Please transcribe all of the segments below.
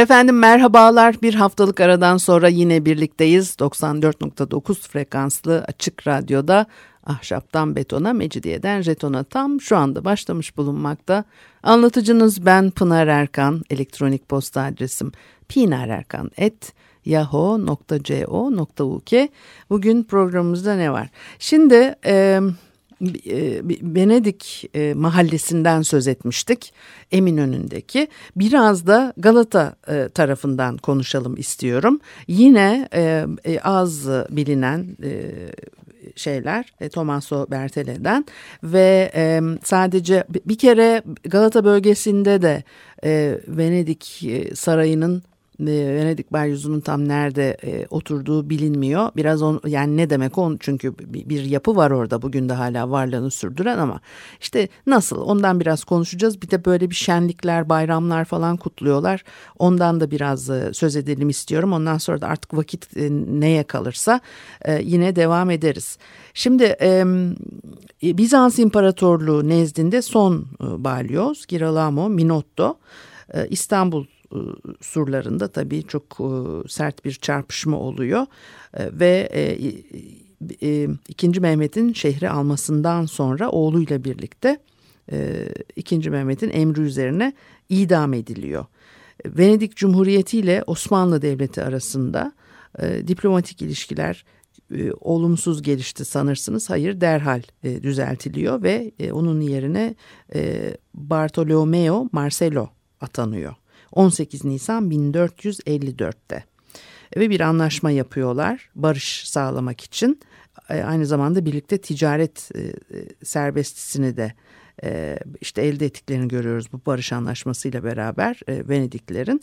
Efendim merhabalar. Bir haftalık aradan sonra yine birlikteyiz. 94.9 frekanslı açık radyoda ahşaptan betona, mecidiyeden jetona tam şu anda başlamış bulunmakta. Anlatıcınız ben Pınar Erkan. Elektronik posta adresim pinarerkan.yahoo.co.uk Bugün programımızda ne var? Şimdi... E, Venedik e, mahallesinden söz etmiştik Eminönü'ndeki. Biraz da Galata e, tarafından konuşalım istiyorum. Yine e, az bilinen şeyler Tomaso Bertele'den ve sadece bir kere Galata bölgesinde de Venedik Sarayı'nın Venedik Balyozunun tam nerede e, oturduğu bilinmiyor. Biraz on, yani ne demek on çünkü bir, bir yapı var orada bugün de hala varlığını sürdüren ama işte nasıl ondan biraz konuşacağız. Bir de böyle bir şenlikler, bayramlar falan kutluyorlar. Ondan da biraz e, söz edelim istiyorum. Ondan sonra da artık vakit e, neye kalırsa e, yine devam ederiz. Şimdi e, Bizans İmparatorluğu nezdinde son e, balyoz Girolamo Minotto e, İstanbul surlarında tabii çok e, sert bir çarpışma oluyor e, ve ikinci Mehmet'in şehri almasından sonra oğluyla birlikte ikinci Mehmet'in emri üzerine idam ediliyor. Venedik Cumhuriyeti ile Osmanlı Devleti arasında diplomatik ilişkiler olumsuz gelişti sanırsınız. Hayır derhal düzeltiliyor ve onun yerine Bartolomeo Marcelo atanıyor. 18 Nisan 1454'te ve bir anlaşma yapıyorlar barış sağlamak için. E, aynı zamanda birlikte ticaret e, e, serbestisini de işte elde ettiklerini görüyoruz bu barış anlaşmasıyla beraber Venediklerin.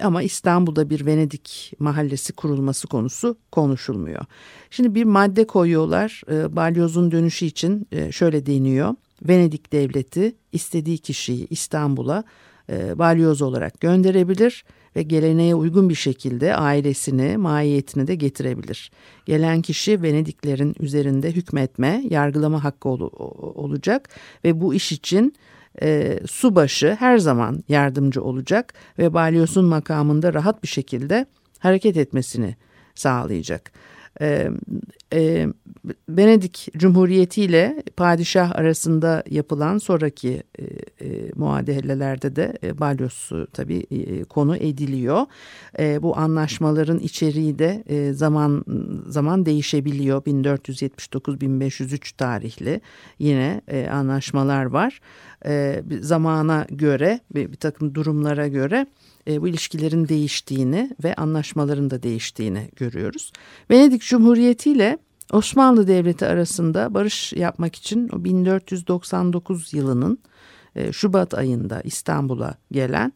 Ama İstanbul'da bir Venedik mahallesi kurulması konusu konuşulmuyor. Şimdi bir madde koyuyorlar balyozun dönüşü için şöyle deniyor. Venedik devleti istediği kişiyi İstanbul'a e, balyoz olarak gönderebilir ve geleneğe uygun bir şekilde ailesini, mahiyetini de getirebilir. Gelen kişi Venediklerin üzerinde hükmetme, yargılama hakkı ol, olacak ve bu iş için e, subaşı her zaman yardımcı olacak ve balyozun makamında rahat bir şekilde hareket etmesini sağlayacak e, e, Venedik Cumhuriyeti ile padişah arasında yapılan sonraki e, e, muadelelerde de e, balyoz tabii e, konu ediliyor. E, bu anlaşmaların içeriği de e, zaman zaman değişebiliyor. 1479-1503 tarihli yine e, anlaşmalar var. E, zamana göre bir, bir takım durumlara göre e, bu ilişkilerin değiştiğini ve anlaşmaların da değiştiğini görüyoruz. Venedik Cumhuriyeti ile Osmanlı Devleti arasında barış yapmak için 1499 yılının e, Şubat ayında İstanbul'a gelen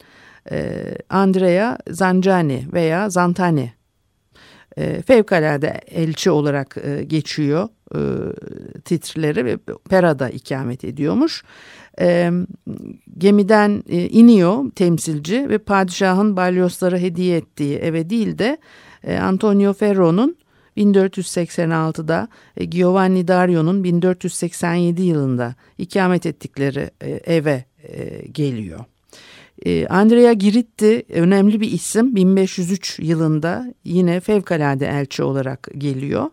e, Andrea Zancani veya Zantani e, fevkalade elçi olarak e, geçiyor e, ve Pera'da ikamet ediyormuş. Gemiden iniyor temsilci ve padişahın balyozlara hediye ettiği eve değil de Antonio Ferro'nun 1486'da e, Giovanni Dario'nun 1487 yılında ikamet ettikleri e, eve e, geliyor. Andrea Giritti önemli bir isim 1503 yılında yine fevkalade elçi olarak geliyor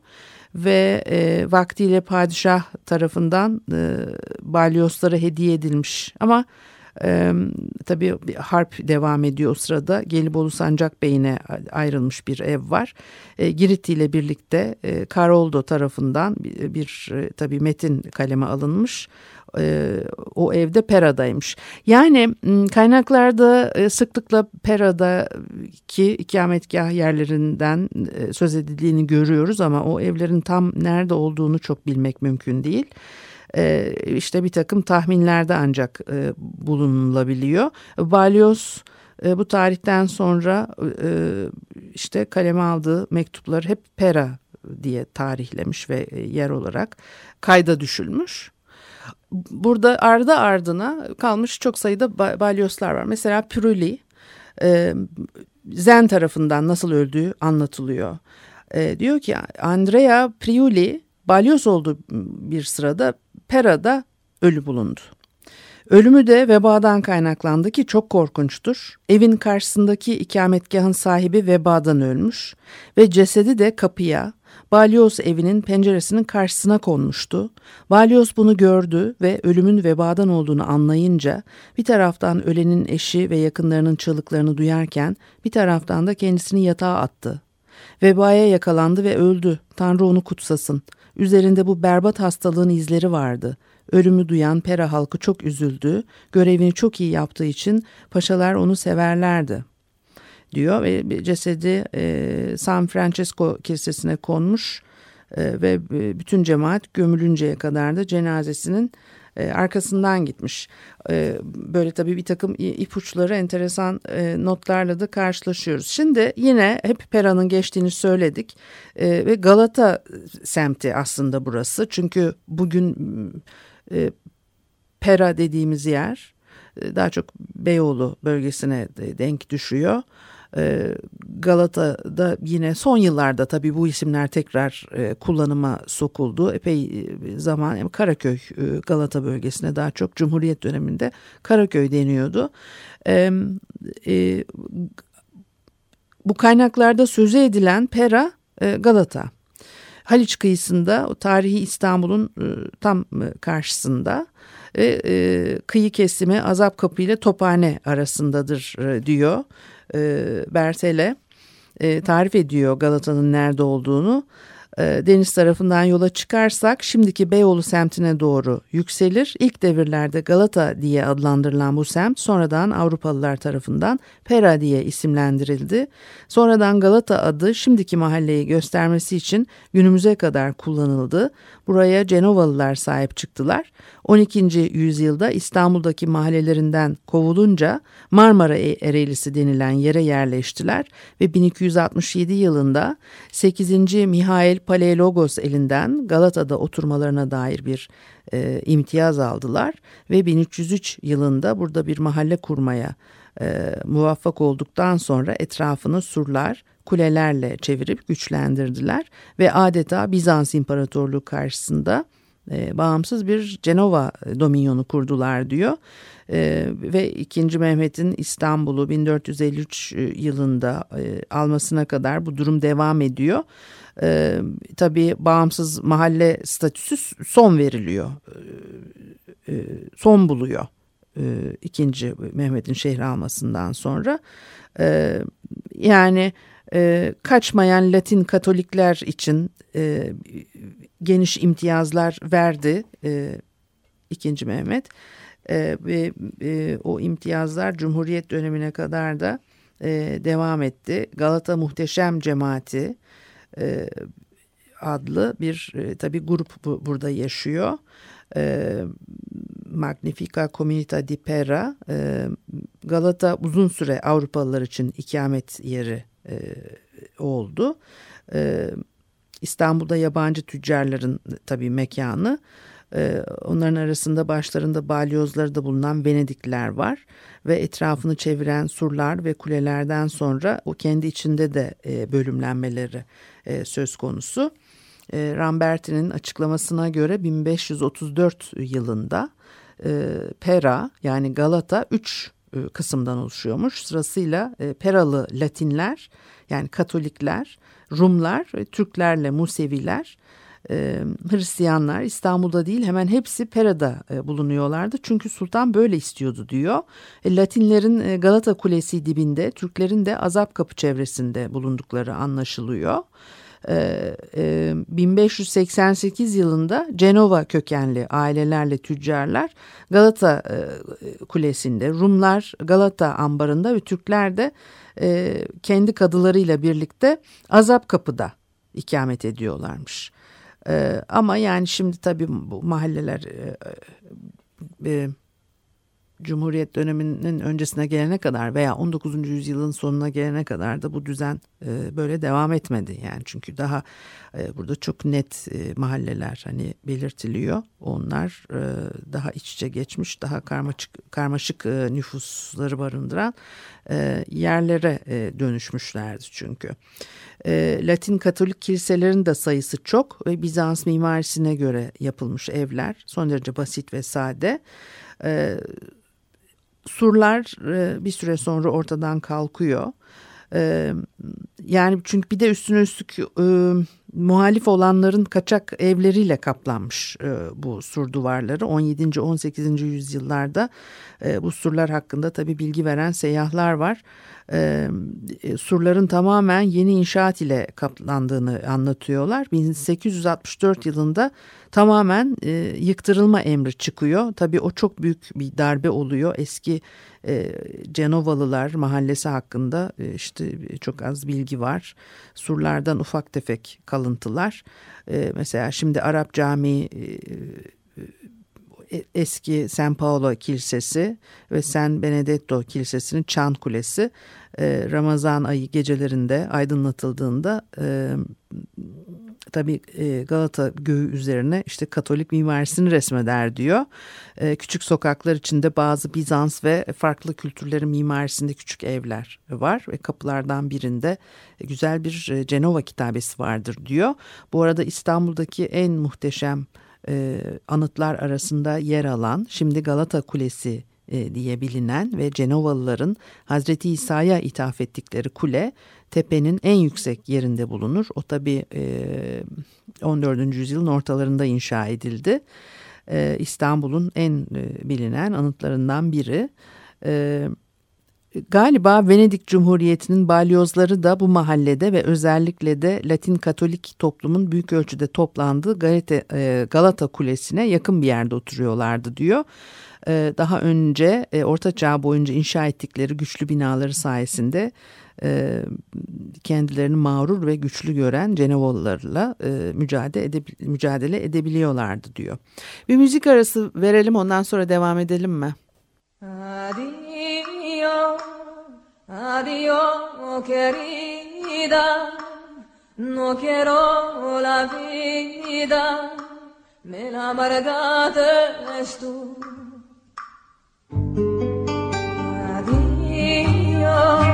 ve e, vaktiyle padişah tarafından e, balyozlara hediye edilmiş ama e, tabii bir harp devam ediyor o sırada Gelibolu Sancak Bey'ine ayrılmış bir ev var. E, Girit'i ile birlikte e, Karoldo tarafından bir, bir e, tabii metin kaleme alınmış e, o evde Pera'daymış. Yani kaynaklarda e, sıklıkla Pera'daki ikametgah yerlerinden e, söz edildiğini görüyoruz ama o evlerin tam nerede olduğunu çok bilmek mümkün değil. E, işte bir takım tahminlerde ancak e, bulunulabiliyor. Balyoz e, bu tarihten sonra e, işte kaleme aldığı mektupları hep Pera diye tarihlemiş ve e, yer olarak kayda düşülmüş. Burada ardı ardına kalmış çok sayıda balyozlar var. Mesela Piruli e, Zen tarafından nasıl öldüğü anlatılıyor. E, diyor ki Andrea Priuli balyoz olduğu bir sırada Pera'da ölü bulundu. Ölümü de vebadan kaynaklandı ki çok korkunçtur. Evin karşısındaki ikametgahın sahibi vebadan ölmüş ve cesedi de kapıya, Balyoz evinin penceresinin karşısına konmuştu. Balyoz bunu gördü ve ölümün vebadan olduğunu anlayınca bir taraftan ölenin eşi ve yakınlarının çığlıklarını duyarken bir taraftan da kendisini yatağa attı. Vebaya yakalandı ve öldü. Tanrı onu kutsasın. Üzerinde bu berbat hastalığın izleri vardı. Ölümü duyan Pera halkı çok üzüldü. Görevini çok iyi yaptığı için paşalar onu severlerdi diyor ve cesedi e, San Francisco Kilisesi'ne konmuş e, ve bütün cemaat gömülünceye kadar da cenazesinin e, arkasından gitmiş. E, böyle tabii bir takım ipuçları enteresan e, notlarla da karşılaşıyoruz. Şimdi yine hep Pera'nın geçtiğini söyledik e, ve Galata semti aslında burası. Çünkü bugün e, Pera dediğimiz yer e, daha çok Beyoğlu bölgesine denk düşüyor. E, Galata'da yine son yıllarda tabii bu isimler tekrar e, kullanıma sokuldu. Epey zaman Karaköy Galata bölgesine daha çok Cumhuriyet döneminde Karaköy deniyordu. bu kaynaklarda sözü edilen Pera Galata. Haliç kıyısında o tarihi İstanbul'un e, tam e, karşısında e, e, kıyı kesimi Azap Kapı ile Tophane arasındadır e, diyor e, Bertele. E, tarif ediyor Galata'nın nerede olduğunu. E, deniz tarafından yola çıkarsak şimdiki Beyoğlu semtine doğru yükselir. İlk devirlerde Galata diye adlandırılan bu semt sonradan Avrupalılar tarafından Pera diye isimlendirildi. Sonradan Galata adı şimdiki mahalleyi göstermesi için günümüze kadar kullanıldı. Buraya Cenovalılar sahip çıktılar. 12. yüzyılda İstanbul'daki mahallelerinden kovulunca Marmara e- Ereğlisi denilen yere yerleştiler ve 1267 yılında 8. Mihail Paleologos elinden Galata'da oturmalarına dair bir e, imtiyaz aldılar ve 1303 yılında burada bir mahalle kurmaya e, muvaffak olduktan sonra etrafını surlar, kulelerle çevirip güçlendirdiler ve adeta Bizans İmparatorluğu karşısında e, bağımsız bir Cenova dominyonu kurdular diyor. E, ve 2. Mehmet'in İstanbul'u 1453 e, yılında e, almasına kadar bu durum devam ediyor. E, tabii bağımsız mahalle statüsü son veriliyor. E, e, son buluyor. E, ikinci Mehmet'in şehri almasından sonra. E, yani e, kaçmayan Latin Katolikler için e, geniş imtiyazlar verdi e, ikinci Mehmet e, ve e, o imtiyazlar Cumhuriyet dönemine kadar da e, devam etti. Galata Muhteşem Cemaati e, adlı bir e, tabi grup bu, burada yaşıyor. E, Magnifica Comunita di Pera e, Galata uzun süre Avrupalılar için ikamet yeri e, oldu. E, İstanbul'da yabancı tüccarların tabii mekanı. E, onların arasında başlarında balyozları da bulunan Venedikliler var ve etrafını çeviren surlar ve kulelerden sonra o kendi içinde de e, bölümlenmeleri e, söz konusu. E, Ramberti'nin açıklamasına göre 1534 yılında Pera yani Galata 3 e, kısımdan oluşuyormuş. Sırasıyla Peralı Latinler yani Katolikler, Rumlar, Türklerle Museviler, e, Hristiyanlar İstanbul'da değil hemen hepsi Pera'da e, bulunuyorlardı. Çünkü sultan böyle istiyordu diyor. E, Latinlerin e, Galata Kulesi dibinde, Türklerin de Azap Kapı çevresinde bulundukları anlaşılıyor. 1588 yılında Cenova kökenli ailelerle tüccarlar Galata Kulesi'nde, Rumlar Galata ambarında ve Türkler de kendi kadılarıyla birlikte Azap Kapı'da ikamet ediyorlarmış. Ama yani şimdi tabii bu mahalleler Cumhuriyet döneminin öncesine gelene kadar veya 19. yüzyılın sonuna gelene kadar da bu düzen e, böyle devam etmedi. Yani çünkü daha e, burada çok net e, mahalleler hani belirtiliyor. Onlar e, daha iç içe geçmiş, daha karmaşık, karmaşık e, nüfusları barındıran e, yerlere e, dönüşmüşlerdi çünkü. E, Latin Katolik kiliselerin de sayısı çok ve Bizans mimarisine göre yapılmış evler son derece basit ve sade. E, surlar e, bir süre sonra ortadan kalkıyor. E, yani çünkü bir de üstüne üstlük e, muhalif olanların kaçak evleriyle kaplanmış e, bu sur duvarları. 17. 18. yüzyıllarda e, bu surlar hakkında tabi bilgi veren seyyahlar var. E, surların tamamen yeni inşaat ile kaplandığını anlatıyorlar. 1864 yılında tamamen e, yıktırılma emri çıkıyor. Tabii o çok büyük bir darbe oluyor. Eski e, Cenovalılar mahallesi hakkında e, işte çok az bilgi var. Surlardan ufak tefek kalıntılar. E, mesela şimdi Arap Camii e, eski San Paolo Kilisesi ve San Benedetto Kilisesi'nin çan kulesi e, Ramazan ayı gecelerinde aydınlatıldığında e, tabii e, Galata göğü üzerine işte Katolik mimarisini resmeder diyor. E, küçük sokaklar içinde bazı Bizans ve farklı kültürlerin mimarisinde küçük evler var ve kapılardan birinde güzel bir e, Cenova kitabesi vardır diyor. Bu arada İstanbul'daki en muhteşem e, anıtlar arasında yer alan şimdi Galata Kulesi e, diye bilinen ve Cenovalıların Hazreti İsa'ya ithaf ettikleri kule tepenin en yüksek yerinde bulunur. O tabi e, 14. yüzyılın ortalarında inşa edildi. E, İstanbul'un en e, bilinen anıtlarından biri. E, Galiba Venedik Cumhuriyeti'nin balyozları da bu mahallede ve özellikle de Latin Katolik toplumun büyük ölçüde toplandığı Galata, e, Galata Kulesi'ne yakın bir yerde oturuyorlardı diyor. E, daha önce e, Orta Çağ boyunca inşa ettikleri güçlü binaları sayesinde kendilerini mağrur ve güçlü gören Cenevalılarla mücadele, edebil mücadele edebiliyorlardı diyor. Bir müzik arası verelim ondan sonra devam edelim mi? Adiós, adiós querida, no quiero la vida, me la amargaste tú. Adiós,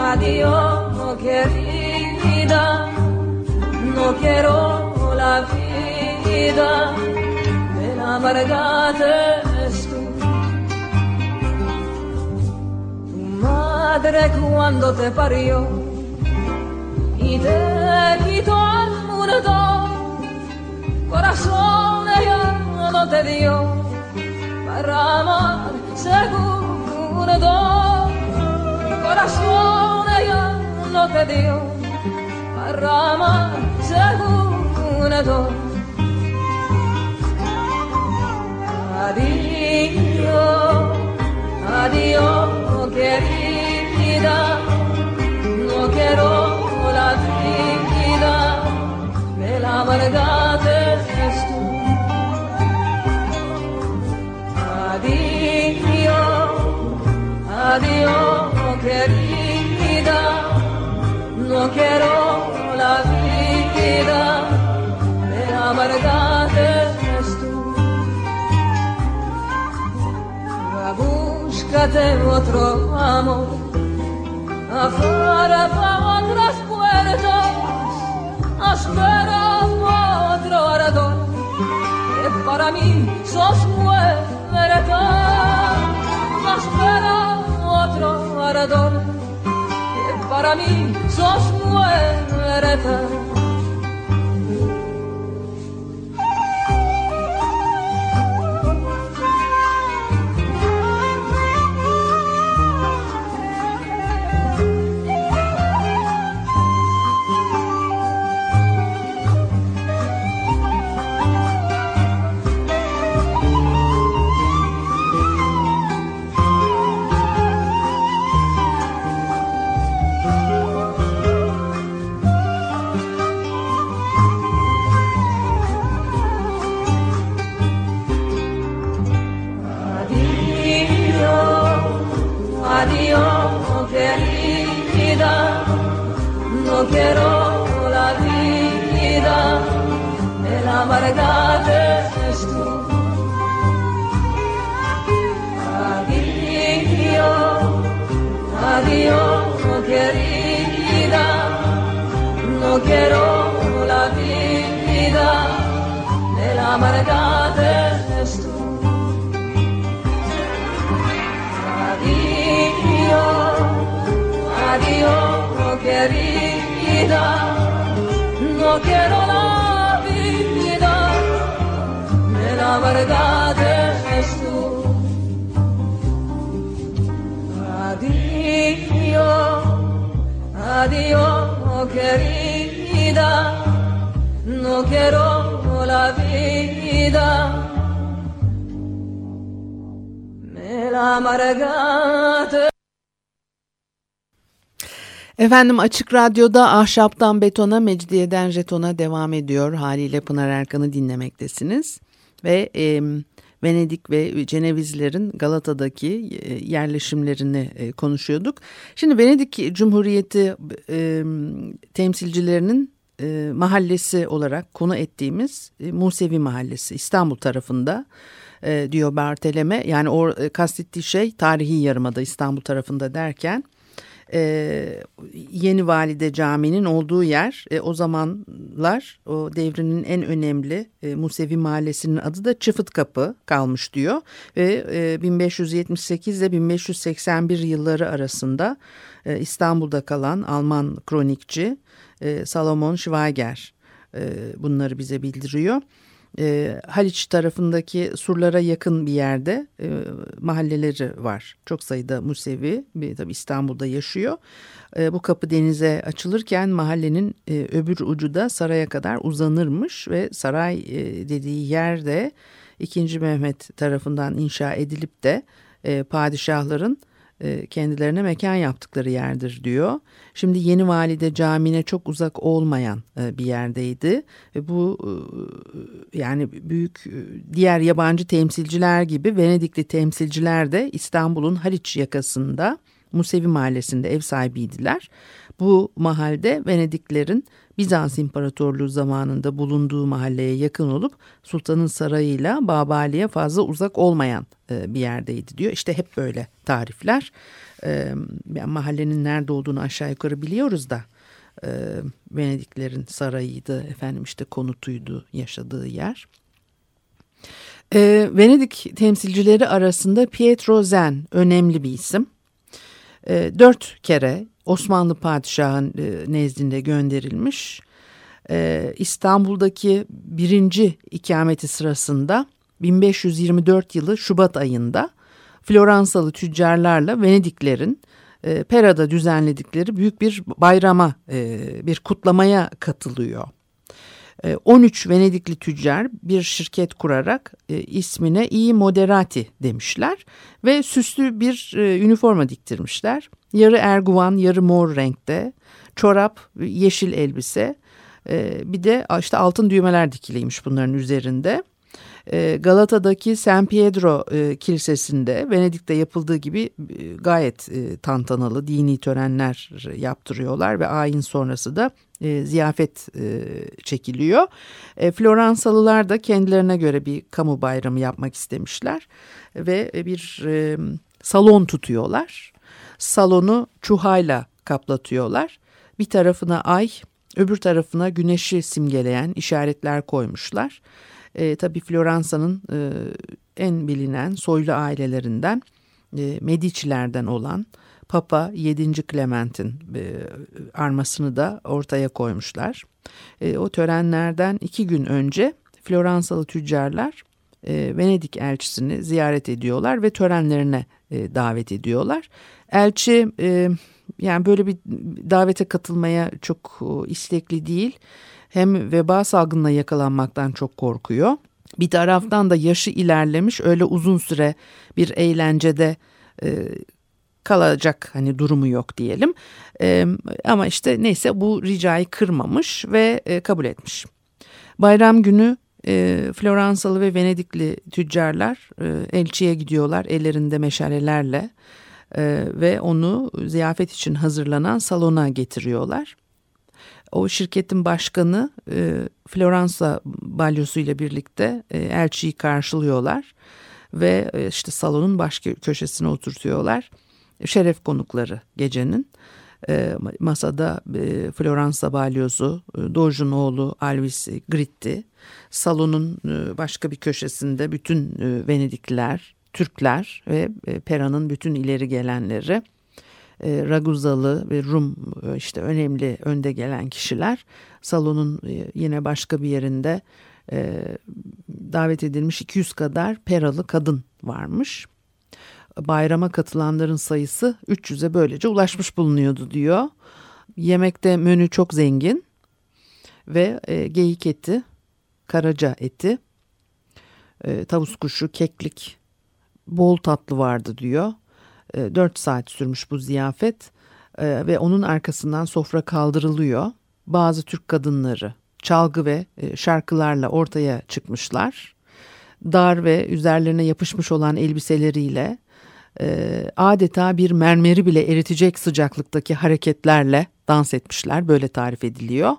adiós querida, no quiero la vida, me la amargaste madre cuando te parió. Y te quitó al mundo, corazón ella no te dio para amar seguro, corazón ella no te dio para amar seguro. Adiós, adiós, querido no quiero la vida, me la verdad es tú. Adiós, adiós, querida, no quiero la vida, me la verdad es tú. Búscate otro amor afuera otras puertas, espera otro ardor, que para mí sos muerta, espera otro ardor, que para mí sos muerta. El amargado es tú. Adiós, adiós, querida, no quiero la vida, la verdad es tú. Adiós, adiós, querida, no quiero la vida. La amargata Efendim Açık Radyo'da Ahşaptan Betona, Mecidiyeden Jeton'a devam ediyor. Haliyle Pınar Erkan'ı dinlemektesiniz. Ve e, Venedik ve Cenevizlerin Galata'daki e, yerleşimlerini e, konuşuyorduk. Şimdi Venedik Cumhuriyeti e, temsilcilerinin e, mahallesi olarak konu ettiğimiz e, Musevi Mahallesi İstanbul tarafında e, diyor Barteleme. Yani o e, kastettiği şey tarihi yarımada İstanbul tarafında derken e, Yeni Valide Camii'nin olduğu yer e, o zamanlar o devrinin en önemli e, Musevi Mahallesi'nin adı da Çıfıt Kapı kalmış diyor ve e, 1578 ile 1581 yılları arasında e, İstanbul'da kalan Alman kronikçi e, Salomon Schweiger e, bunları bize bildiriyor e, Haliç tarafındaki surlara yakın bir yerde e, mahalleleri var. Çok sayıda Musevi bir, tabii İstanbul'da yaşıyor. E, bu kapı denize açılırken mahallenin e, öbür ucu da saraya kadar uzanırmış ve saray e, dediği yerde 2. Mehmet tarafından inşa edilip de e, padişahların kendilerine mekan yaptıkları yerdir diyor. Şimdi Yeni Valide Camii'ne çok uzak olmayan e, bir yerdeydi ve bu e, yani büyük diğer yabancı temsilciler gibi Venedikli temsilciler de İstanbul'un Haliç yakasında Musevi Mahallesi'nde ev sahibiydiler. Bu mahalde Venediklerin Bizans İmparatorluğu zamanında bulunduğu mahalleye yakın olup sultanın sarayıyla Babali'ye fazla uzak olmayan e, bir yerdeydi diyor. İşte hep böyle tarifler. E, mahallenin nerede olduğunu aşağı yukarı biliyoruz da e, Venediklerin sarayıydı efendim işte konutuydu yaşadığı yer. E, Venedik temsilcileri arasında Pietro Zen önemli bir isim. E, dört kere Osmanlı padişahın e, nezdinde gönderilmiş. E, İstanbul'daki birinci ikameti sırasında 1524 yılı Şubat ayında Floransalı tüccarlarla Venediklerin e, Pera'da düzenledikleri büyük bir bayrama, bir kutlamaya katılıyor. 13 Venedikli tüccar bir şirket kurarak ismine İyi Moderati demişler ve süslü bir üniforma diktirmişler. Yarı erguvan, yarı mor renkte. Çorap, yeşil elbise. E, bir de işte altın düğmeler dikiliymiş bunların üzerinde. E, Galata'daki San Pietro e, Kilisesi'nde Venedik'te yapıldığı gibi e, gayet e, tantanalı dini törenler yaptırıyorlar ve ayin sonrası da e, ziyafet e, çekiliyor. E, Floransalılar da kendilerine göre bir kamu bayramı yapmak istemişler ve bir e, salon tutuyorlar salonu çuhayla kaplatıyorlar. Bir tarafına ay, öbür tarafına güneşi simgeleyen işaretler koymuşlar. E, tabii Floransa'nın e, en bilinen soylu ailelerinden e, Medici'lerden olan Papa 7. Clement'in e, armasını da ortaya koymuşlar. E, o törenlerden iki gün önce Floransalı tüccarlar e, Venedik elçisini ziyaret ediyorlar ve törenlerine davet ediyorlar. Elçi yani böyle bir davete katılmaya çok istekli değil. Hem veba salgınına yakalanmaktan çok korkuyor. Bir taraftan da yaşı ilerlemiş öyle uzun süre bir eğlencede e, kalacak hani durumu yok diyelim. E, ama işte neyse bu ricayı kırmamış ve e, kabul etmiş. Bayram günü e, Floransalı ve Venedikli tüccarlar e, elçiye gidiyorlar ellerinde meşalelerle e, ve onu ziyafet için hazırlanan salona getiriyorlar. O şirketin başkanı e, Floransa balyosu ile birlikte e, elçiyi karşılıyorlar ve e, işte salonun başka köşesine oturtuyorlar. Şeref konukları gecenin. E, masada e, Floransa balyozu, e, oğlu Alvis Gritti. Salonun e, başka bir köşesinde bütün e, Venedikliler, Türkler ve e, Pera'nın bütün ileri gelenleri e, Raguzalı ve Rum işte önemli önde gelen kişiler salonun yine başka bir yerinde davet edilmiş 200 kadar Peralı kadın varmış. Bayrama katılanların sayısı 300'e böylece ulaşmış bulunuyordu diyor. Yemekte menü çok zengin ve e, geyik eti, karaca eti, e, tavus kuşu, keklik, bol tatlı vardı diyor. 4 e, saat sürmüş bu ziyafet e, ve onun arkasından sofra kaldırılıyor. Bazı Türk kadınları çalgı ve e, şarkılarla ortaya çıkmışlar. Dar ve üzerlerine yapışmış olan elbiseleriyle adeta bir mermeri bile eritecek sıcaklıktaki hareketlerle dans etmişler. Böyle tarif ediliyor.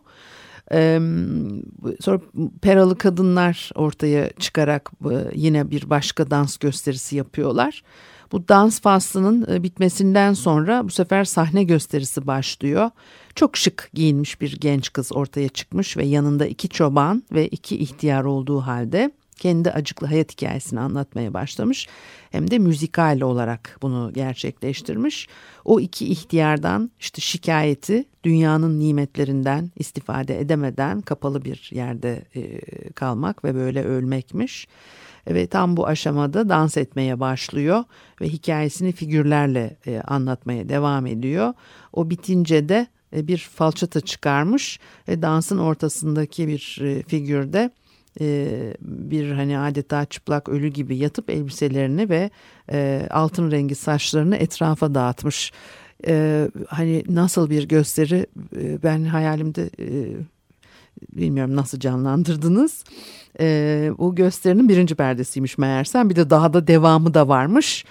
sonra peralı kadınlar ortaya çıkarak yine bir başka dans gösterisi yapıyorlar. Bu dans faslının e, bitmesinden sonra bu sefer sahne gösterisi başlıyor. Çok şık giyinmiş bir genç kız ortaya çıkmış ve yanında iki çoban ve iki ihtiyar olduğu halde kendi acıklı hayat hikayesini anlatmaya başlamış. Hem de müzikal olarak bunu gerçekleştirmiş. O iki ihtiyardan işte şikayeti dünyanın nimetlerinden istifade edemeden kapalı bir yerde e, kalmak ve böyle ölmekmiş ve tam bu aşamada dans etmeye başlıyor ve hikayesini figürlerle e, anlatmaya devam ediyor. O bitince de e, bir falçata çıkarmış ve dansın ortasındaki bir figürde e, bir hani adeta çıplak ölü gibi yatıp elbiselerini ve e, altın rengi saçlarını etrafa dağıtmış. E, hani nasıl bir gösteri ben hayalimde bilmiyorum nasıl canlandırdınız. Bu gösterinin birinci perdesiymiş meğersem bir de daha da devamı da varmış.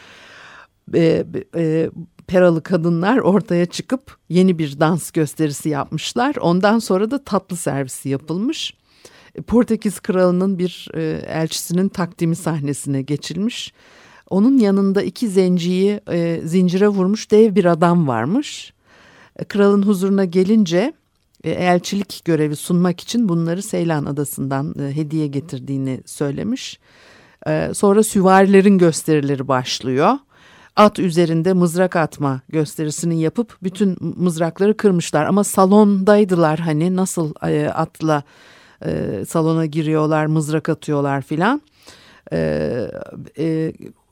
Peralı kadınlar ortaya çıkıp yeni bir dans gösterisi yapmışlar. Ondan sonra da tatlı servisi yapılmış. Portekiz kralının bir e, elçisinin takdimi sahnesine geçilmiş. Onun yanında iki zenciyi e, zincire vurmuş dev bir adam varmış. E, kralın huzuruna gelince e, elçilik görevi sunmak için bunları Seylan Adası'ndan e, hediye getirdiğini söylemiş. E, sonra süvarilerin gösterileri başlıyor. At üzerinde mızrak atma gösterisini yapıp bütün mızrakları kırmışlar ama salondaydılar hani nasıl atla salona giriyorlar mızrak atıyorlar filan.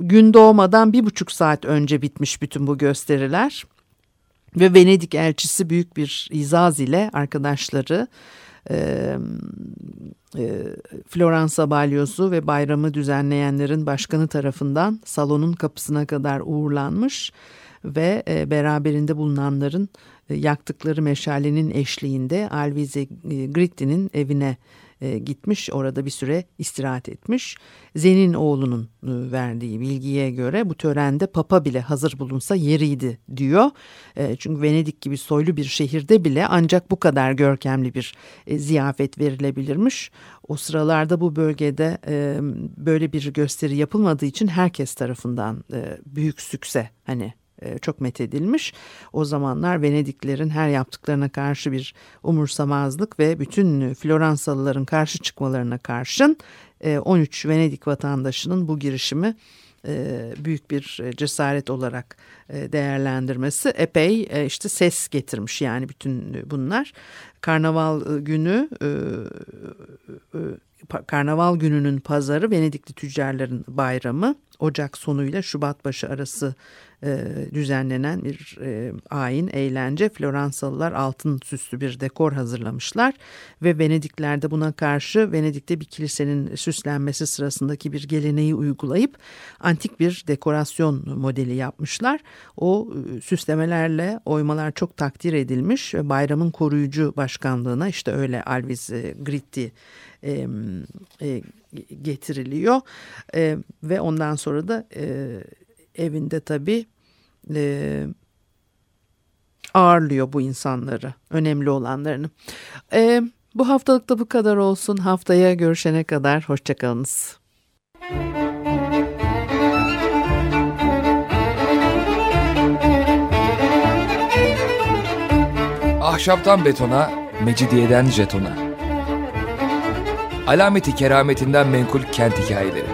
gün doğmadan bir buçuk saat önce bitmiş bütün bu gösteriler. Ve Venedik elçisi büyük bir izaz ile arkadaşları e, e, Floransa balyozu ve bayramı düzenleyenlerin başkanı tarafından salonun kapısına kadar uğurlanmış ve e, beraberinde bulunanların e, yaktıkları meşalenin eşliğinde Alvise Gritti'nin evine e, gitmiş orada bir süre istirahat etmiş. Zen'in oğlunun e, verdiği bilgiye göre bu törende papa bile hazır bulunsa yeriydi diyor. E, çünkü Venedik gibi soylu bir şehirde bile ancak bu kadar görkemli bir e, ziyafet verilebilirmiş. O sıralarda bu bölgede e, böyle bir gösteri yapılmadığı için herkes tarafından e, büyük sükse hani e, çok methedilmiş. O zamanlar Venediklerin her yaptıklarına karşı bir umursamazlık ve bütün Floransalıların karşı çıkmalarına karşın 13 e, Venedik vatandaşının bu girişimi e, büyük bir cesaret olarak değerlendirmesi epey işte ses getirmiş yani bütün bunlar. Karnaval günü Karnaval gününün pazarı Venedikli tüccarların bayramı. Ocak sonuyla Şubat başı arası e, düzenlenen bir e, ayin eğlence. Floransalılar altın süslü bir dekor hazırlamışlar ve Venedikler de buna karşı Venedik'te bir kilisenin süslenmesi sırasındaki bir geleneği uygulayıp antik bir dekorasyon modeli yapmışlar. O e, süslemelerle oymalar çok takdir edilmiş ve bayramın koruyucu başkanlığına işte öyle Alvis Gritti getiriliyor ve ondan sonra da evinde tabii e, ağırlıyor bu insanları, önemli olanlarını. Ee, bu haftalık da bu kadar olsun. Haftaya görüşene kadar hoşçakalınız. Ahşaptan betona, mecidiyeden jetona. Alameti kerametinden menkul kent hikayeleri.